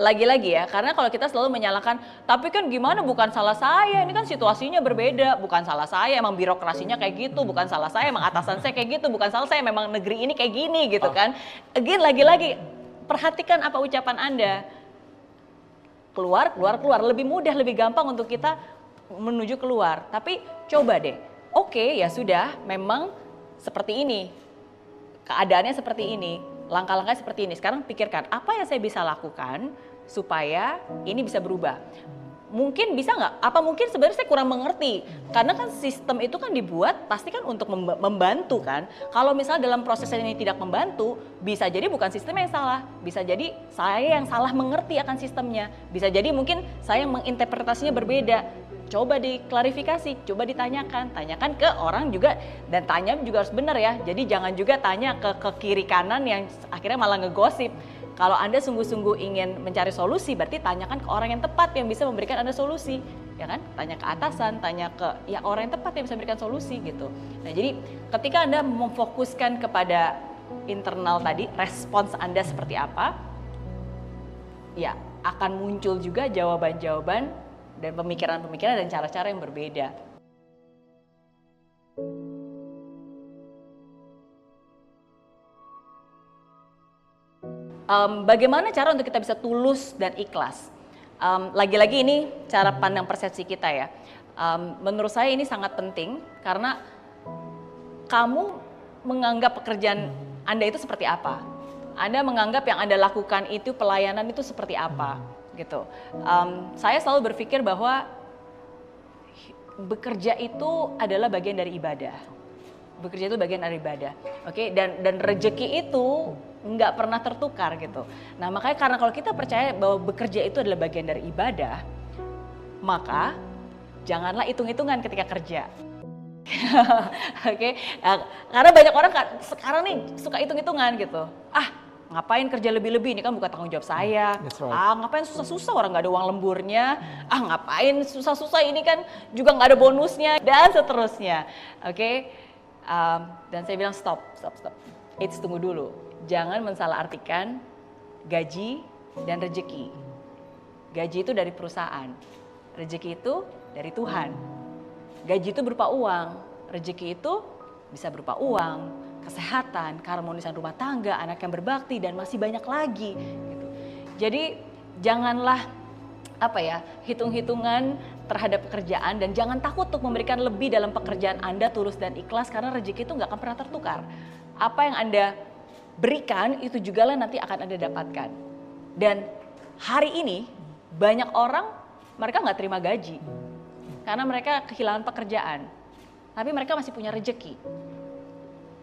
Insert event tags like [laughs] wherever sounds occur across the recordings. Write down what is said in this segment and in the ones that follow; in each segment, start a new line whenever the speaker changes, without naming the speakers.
lagi-lagi ya, karena kalau kita selalu menyalahkan, tapi kan gimana bukan salah saya, ini kan situasinya berbeda, bukan salah saya, emang birokrasinya kayak gitu, bukan salah saya, emang atasan saya kayak gitu, bukan salah saya, memang negeri ini kayak gini gitu kan. Again lagi-lagi, perhatikan apa ucapan Anda. Keluar, keluar, keluar, lebih mudah, lebih gampang untuk kita menuju keluar. Tapi coba deh, oke ya sudah, memang seperti ini, keadaannya seperti ini, langkah-langkah seperti ini. Sekarang pikirkan apa yang saya bisa lakukan supaya ini bisa berubah. Mungkin bisa nggak? Apa mungkin sebenarnya saya kurang mengerti? Karena kan sistem itu kan dibuat pasti kan untuk membantu kan. Kalau misalnya dalam proses ini tidak membantu, bisa jadi bukan sistem yang salah. Bisa jadi saya yang salah mengerti akan sistemnya. Bisa jadi mungkin saya menginterpretasinya berbeda coba diklarifikasi, coba ditanyakan, tanyakan ke orang juga dan tanya juga harus benar ya. Jadi jangan juga tanya ke ke kiri kanan yang akhirnya malah ngegosip. Kalau Anda sungguh-sungguh ingin mencari solusi, berarti tanyakan ke orang yang tepat yang bisa memberikan Anda solusi. Ya kan? Tanya ke atasan, tanya ke ya orang yang tepat yang bisa memberikan solusi gitu. Nah, jadi ketika Anda memfokuskan kepada internal tadi, respons Anda seperti apa? Ya, akan muncul juga jawaban-jawaban dan pemikiran-pemikiran dan cara-cara yang berbeda. Um, bagaimana cara untuk kita bisa tulus dan ikhlas? lagi lagi-lagi ini cara pandang persepsi kita ya. Um, menurut saya ini sangat penting karena kamu menganggap pekerjaan Anda itu seperti apa? Anda menganggap yang Anda lakukan itu pelayanan itu seperti apa? gitu. Um, saya selalu berpikir bahwa bekerja itu adalah bagian dari ibadah. Bekerja itu bagian dari ibadah, oke? Okay? Dan dan rezeki itu nggak pernah tertukar gitu. Nah makanya karena kalau kita percaya bahwa bekerja itu adalah bagian dari ibadah, maka janganlah hitung-hitungan ketika kerja. [laughs] Oke, okay? nah, karena banyak orang sekarang nih suka hitung-hitungan gitu. Ah, ngapain kerja lebih-lebih ini kan bukan tanggung jawab saya right. ah ngapain susah-susah orang nggak ada uang lemburnya ah ngapain susah-susah ini kan juga nggak ada bonusnya dan seterusnya oke okay? Um, dan saya bilang stop stop stop. It's tunggu dulu. Jangan mensalahartikan gaji dan rejeki. Gaji itu dari perusahaan. Rejeki itu dari Tuhan. Gaji itu berupa uang. Rejeki itu bisa berupa uang kesehatan, keharmonisan rumah tangga, anak yang berbakti dan masih banyak lagi. Gitu. Jadi janganlah apa ya hitung-hitungan terhadap pekerjaan dan jangan takut untuk memberikan lebih dalam pekerjaan Anda tulus dan ikhlas karena rezeki itu nggak akan pernah tertukar. Apa yang Anda berikan itu juga lah nanti akan Anda dapatkan. Dan hari ini banyak orang mereka nggak terima gaji karena mereka kehilangan pekerjaan, tapi mereka masih punya rezeki.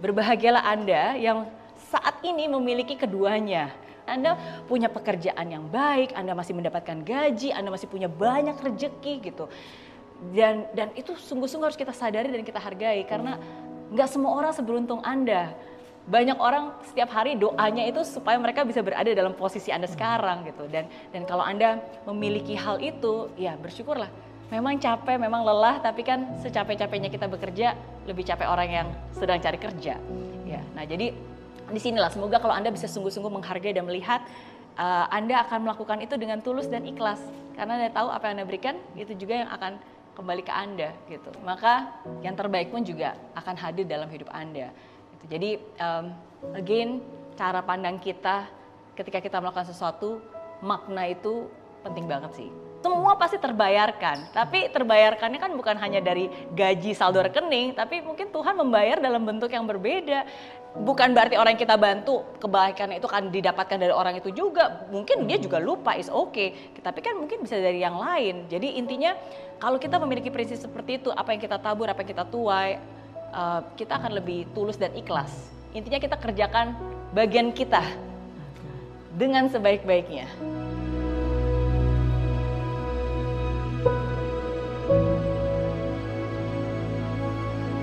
Berbahagialah Anda yang saat ini memiliki keduanya. Anda punya pekerjaan yang baik, Anda masih mendapatkan gaji, Anda masih punya banyak rejeki gitu. Dan dan itu sungguh-sungguh harus kita sadari dan kita hargai karena nggak semua orang seberuntung Anda. Banyak orang setiap hari doanya itu supaya mereka bisa berada dalam posisi Anda sekarang gitu. Dan dan kalau Anda memiliki hal itu, ya bersyukurlah memang capek, memang lelah, tapi kan secapek-capeknya kita bekerja, lebih capek orang yang sedang cari kerja. Ya, nah jadi di sinilah semoga kalau Anda bisa sungguh-sungguh menghargai dan melihat uh, Anda akan melakukan itu dengan tulus dan ikhlas. Karena Anda tahu apa yang Anda berikan, itu juga yang akan kembali ke Anda gitu. Maka yang terbaik pun juga akan hadir dalam hidup Anda. Gitu. Jadi um, again cara pandang kita ketika kita melakukan sesuatu makna itu penting banget sih semua pasti terbayarkan. Tapi terbayarkannya kan bukan hanya dari gaji saldo rekening, tapi mungkin Tuhan membayar dalam bentuk yang berbeda. Bukan berarti orang yang kita bantu kebaikan itu akan didapatkan dari orang itu juga. Mungkin dia juga lupa is oke, okay. tapi kan mungkin bisa dari yang lain. Jadi intinya kalau kita memiliki prinsip seperti itu, apa yang kita tabur, apa yang kita tuai, uh, kita akan lebih tulus dan ikhlas. Intinya kita kerjakan bagian kita dengan sebaik-baiknya.